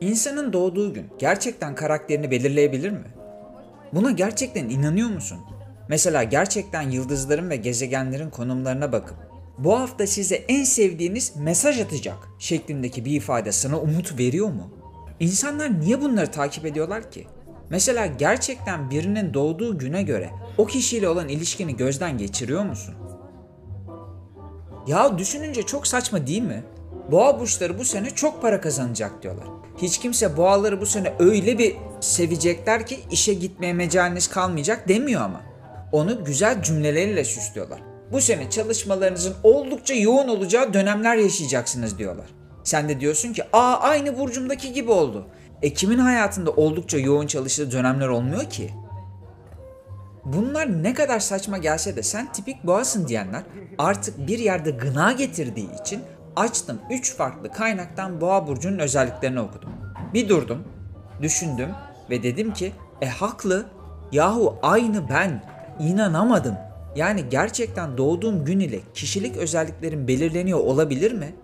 İnsanın doğduğu gün gerçekten karakterini belirleyebilir mi? Buna gerçekten inanıyor musun? Mesela gerçekten yıldızların ve gezegenlerin konumlarına bakıp bu hafta size en sevdiğiniz mesaj atacak şeklindeki bir ifade sana umut veriyor mu? İnsanlar niye bunları takip ediyorlar ki? Mesela gerçekten birinin doğduğu güne göre o kişiyle olan ilişkini gözden geçiriyor musun? Ya düşününce çok saçma değil mi? Boğa burçları bu sene çok para kazanacak diyorlar. Hiç kimse boğaları bu sene öyle bir sevecekler ki işe gitmeye mecaliniz kalmayacak demiyor ama. Onu güzel cümleleriyle süslüyorlar. Bu sene çalışmalarınızın oldukça yoğun olacağı dönemler yaşayacaksınız diyorlar. Sen de diyorsun ki aa aynı burcumdaki gibi oldu. E kimin hayatında oldukça yoğun çalıştığı dönemler olmuyor ki? Bunlar ne kadar saçma gelse de sen tipik boğasın diyenler artık bir yerde gına getirdiği için açtım 3 farklı kaynaktan boğa burcunun özelliklerini okudum. Bir durdum, düşündüm ve dedim ki e haklı. Yahu aynı ben. İnanamadım. Yani gerçekten doğduğum gün ile kişilik özelliklerim belirleniyor olabilir mi?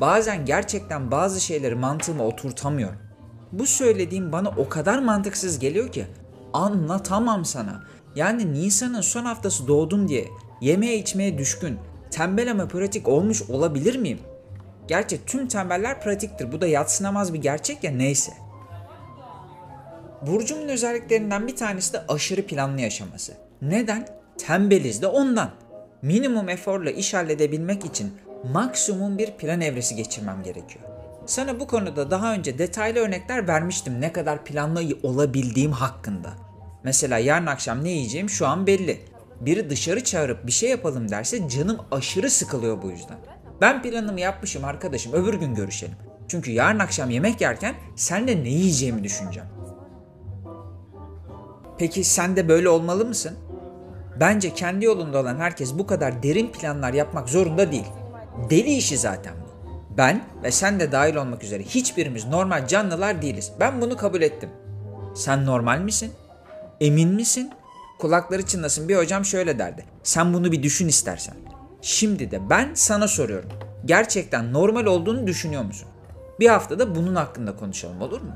Bazen gerçekten bazı şeyleri mantığıma oturtamıyorum. Bu söylediğim bana o kadar mantıksız geliyor ki anlatamam sana. Yani Nisan'ın son haftası doğdum diye yemeğe içmeye düşkün, tembel ama pratik olmuş olabilir miyim? Gerçi tüm tembeller pratiktir. Bu da yatsınamaz bir gerçek ya neyse. Burcumun özelliklerinden bir tanesi de aşırı planlı yaşaması. Neden? Tembeliz de ondan. Minimum eforla iş halledebilmek için maksimum bir plan evresi geçirmem gerekiyor. Sana bu konuda daha önce detaylı örnekler vermiştim ne kadar planlı olabildiğim hakkında. Mesela yarın akşam ne yiyeceğim şu an belli. Biri dışarı çağırıp bir şey yapalım derse canım aşırı sıkılıyor bu yüzden. Ben planımı yapmışım arkadaşım öbür gün görüşelim. Çünkü yarın akşam yemek yerken senle ne yiyeceğimi düşüneceğim. Peki sen de böyle olmalı mısın? Bence kendi yolunda olan herkes bu kadar derin planlar yapmak zorunda değil. Deli işi zaten bu. Ben ve sen de dahil olmak üzere hiçbirimiz normal canlılar değiliz. Ben bunu kabul ettim. Sen normal misin? Emin misin? Kulakları çınlasın bir hocam şöyle derdi. Sen bunu bir düşün istersen. Şimdi de ben sana soruyorum. Gerçekten normal olduğunu düşünüyor musun? Bir haftada bunun hakkında konuşalım olur mu?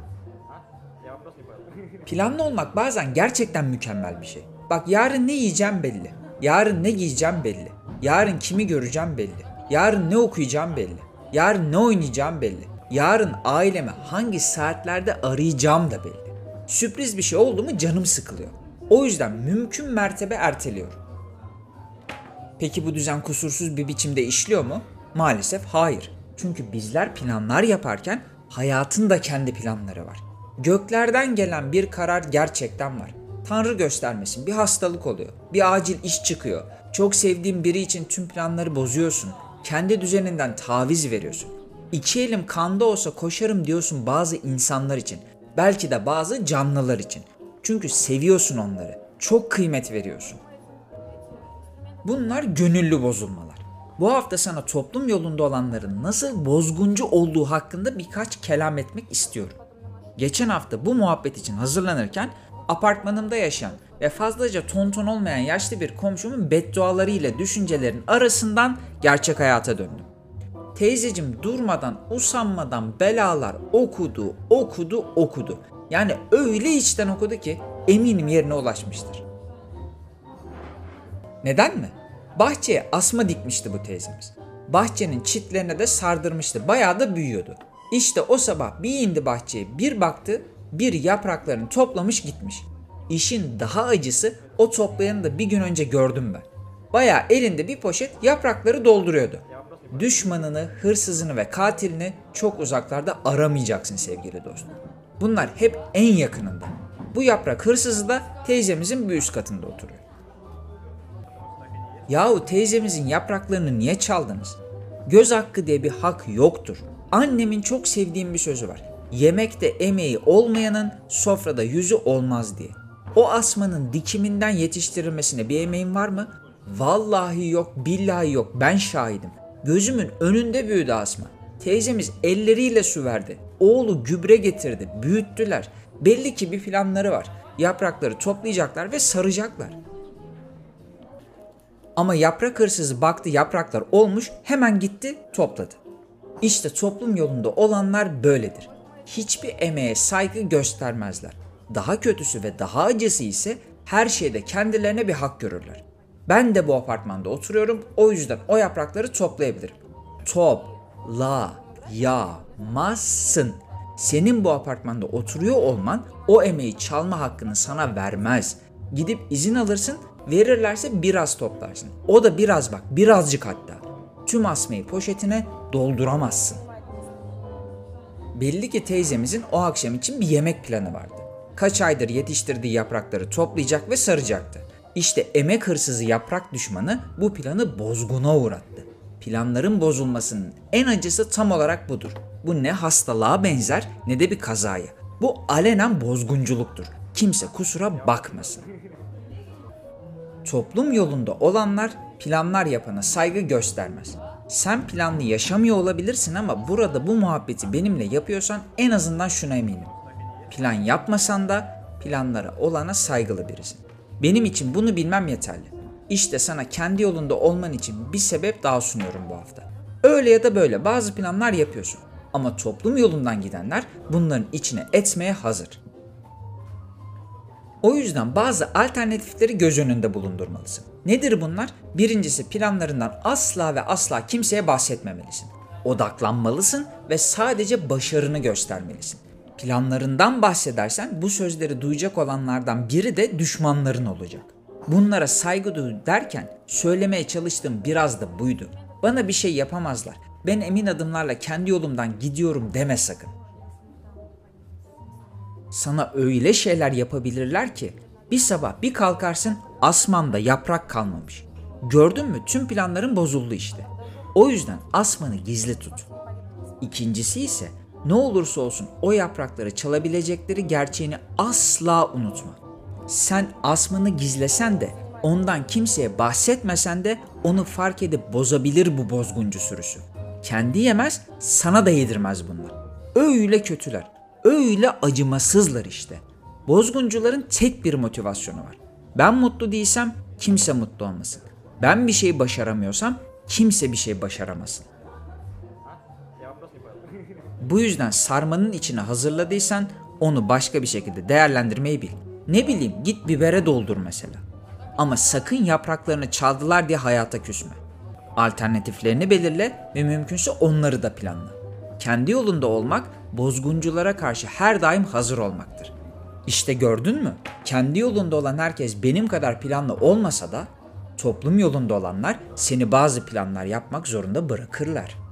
Planlı olmak bazen gerçekten mükemmel bir şey. Bak yarın ne yiyeceğim belli. Yarın ne giyeceğim belli. Yarın kimi göreceğim belli. Yarın ne okuyacağım belli. Yarın ne oynayacağım belli. Yarın ailemi hangi saatlerde arayacağım da belli. Sürpriz bir şey oldu mu canım sıkılıyor. O yüzden mümkün mertebe erteliyorum. Peki bu düzen kusursuz bir biçimde işliyor mu? Maalesef hayır. Çünkü bizler planlar yaparken hayatın da kendi planları var. Göklerden gelen bir karar gerçekten var. Tanrı göstermesin bir hastalık oluyor. Bir acil iş çıkıyor. Çok sevdiğin biri için tüm planları bozuyorsun. Kendi düzeninden taviz veriyorsun. İki elim kanda olsa koşarım diyorsun bazı insanlar için. Belki de bazı canlılar için. Çünkü seviyorsun onları. Çok kıymet veriyorsun. Bunlar gönüllü bozulmalar. Bu hafta sana toplum yolunda olanların nasıl bozguncu olduğu hakkında birkaç kelam etmek istiyorum. Geçen hafta bu muhabbet için hazırlanırken apartmanımda yaşayan ve fazlaca tonton olmayan yaşlı bir komşumun bedduaları ile düşüncelerin arasından gerçek hayata döndüm. Teyzecim durmadan, usanmadan belalar okudu, okudu, okudu. Yani öyle içten okudu ki eminim yerine ulaşmıştır. Neden mi? Bahçeye asma dikmişti bu teyzemiz. Bahçenin çitlerine de sardırmıştı. Bayağı da büyüyordu. İşte o sabah bir indi bahçeye bir baktı bir yapraklarını toplamış gitmiş. İşin daha acısı o toplayanı da bir gün önce gördüm ben. Bayağı elinde bir poşet yaprakları dolduruyordu. Düşmanını, hırsızını ve katilini çok uzaklarda aramayacaksın sevgili dostum. Bunlar hep en yakınında. Bu yaprak hırsızı da teyzemizin bir üst katında oturuyor. Yahu teyzemizin yapraklarını niye çaldınız? Göz hakkı diye bir hak yoktur. Annemin çok sevdiğim bir sözü var. Yemekte emeği olmayanın sofrada yüzü olmaz diye. O asmanın dikiminden yetiştirilmesine bir emeğin var mı? Vallahi yok, billahi yok. Ben şahidim. Gözümün önünde büyüdü asma. Teyzemiz elleriyle su verdi. Oğlu gübre getirdi, büyüttüler. Belli ki bir planları var. Yaprakları toplayacaklar ve saracaklar. Ama yaprak hırsızı baktı yapraklar olmuş hemen gitti topladı. İşte toplum yolunda olanlar böyledir. hiçbir emeğe saygı göstermezler. Daha kötüsü ve daha acısı ise her şeyde kendilerine bir hak görürler. Ben de bu apartmanda oturuyorum o yüzden o yaprakları toplayabilirim. Toplayamazsın. Senin bu apartmanda oturuyor olman o emeği çalma hakkını sana vermez. Gidip izin alırsın, verirlerse biraz toplarsın. O da biraz bak, birazcık hatta. Tüm asmayı poşetine dolduramazsın. Belli ki teyzemizin o akşam için bir yemek planı vardı. Kaç aydır yetiştirdiği yaprakları toplayacak ve saracaktı. İşte emek hırsızı yaprak düşmanı bu planı bozguna uğrattı. Planların bozulmasının en acısı tam olarak budur. Bu ne hastalığa benzer ne de bir kazaya. Bu alenen bozgunculuktur. Kimse kusura bakmasın. Toplum yolunda olanlar planlar yapana saygı göstermez. Sen planlı yaşamıyor olabilirsin ama burada bu muhabbeti benimle yapıyorsan en azından şuna eminim. Plan yapmasan da planlara olana saygılı birisin. Benim için bunu bilmem yeterli. İşte sana kendi yolunda olman için bir sebep daha sunuyorum bu hafta. Öyle ya da böyle bazı planlar yapıyorsun. Ama toplum yolundan gidenler bunların içine etmeye hazır. O yüzden bazı alternatifleri göz önünde bulundurmalısın. Nedir bunlar? Birincisi planlarından asla ve asla kimseye bahsetmemelisin. Odaklanmalısın ve sadece başarını göstermelisin. Planlarından bahsedersen bu sözleri duyacak olanlardan biri de düşmanların olacak. Bunlara saygı duy derken söylemeye çalıştığım biraz da buydu. Bana bir şey yapamazlar. Ben emin adımlarla kendi yolumdan gidiyorum deme sakın sana öyle şeyler yapabilirler ki bir sabah bir kalkarsın asmanda yaprak kalmamış. Gördün mü tüm planların bozuldu işte. O yüzden asmanı gizli tut. İkincisi ise ne olursa olsun o yaprakları çalabilecekleri gerçeğini asla unutma. Sen asmanı gizlesen de ondan kimseye bahsetmesen de onu fark edip bozabilir bu bozguncu sürüsü. Kendi yemez, sana da yedirmez bunlar. Öyle kötüler öyle acımasızlar işte. Bozguncuların tek bir motivasyonu var. Ben mutlu değilsem kimse mutlu olmasın. Ben bir şey başaramıyorsam kimse bir şey başaramasın. Bu yüzden sarmanın içine hazırladıysan onu başka bir şekilde değerlendirmeyi bil. Ne bileyim git bibere doldur mesela. Ama sakın yapraklarını çaldılar diye hayata küsme. Alternatiflerini belirle ve mümkünse onları da planla. Kendi yolunda olmak bozgunculara karşı her daim hazır olmaktır. İşte gördün mü? Kendi yolunda olan herkes benim kadar planlı olmasa da toplum yolunda olanlar seni bazı planlar yapmak zorunda bırakırlar.